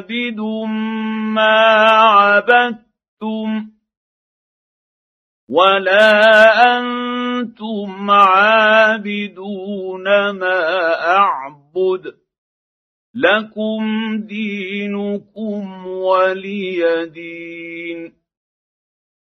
عابد ما عبدتم ولا أنتم عابدون ما أعبد لكم دينكم ولي دين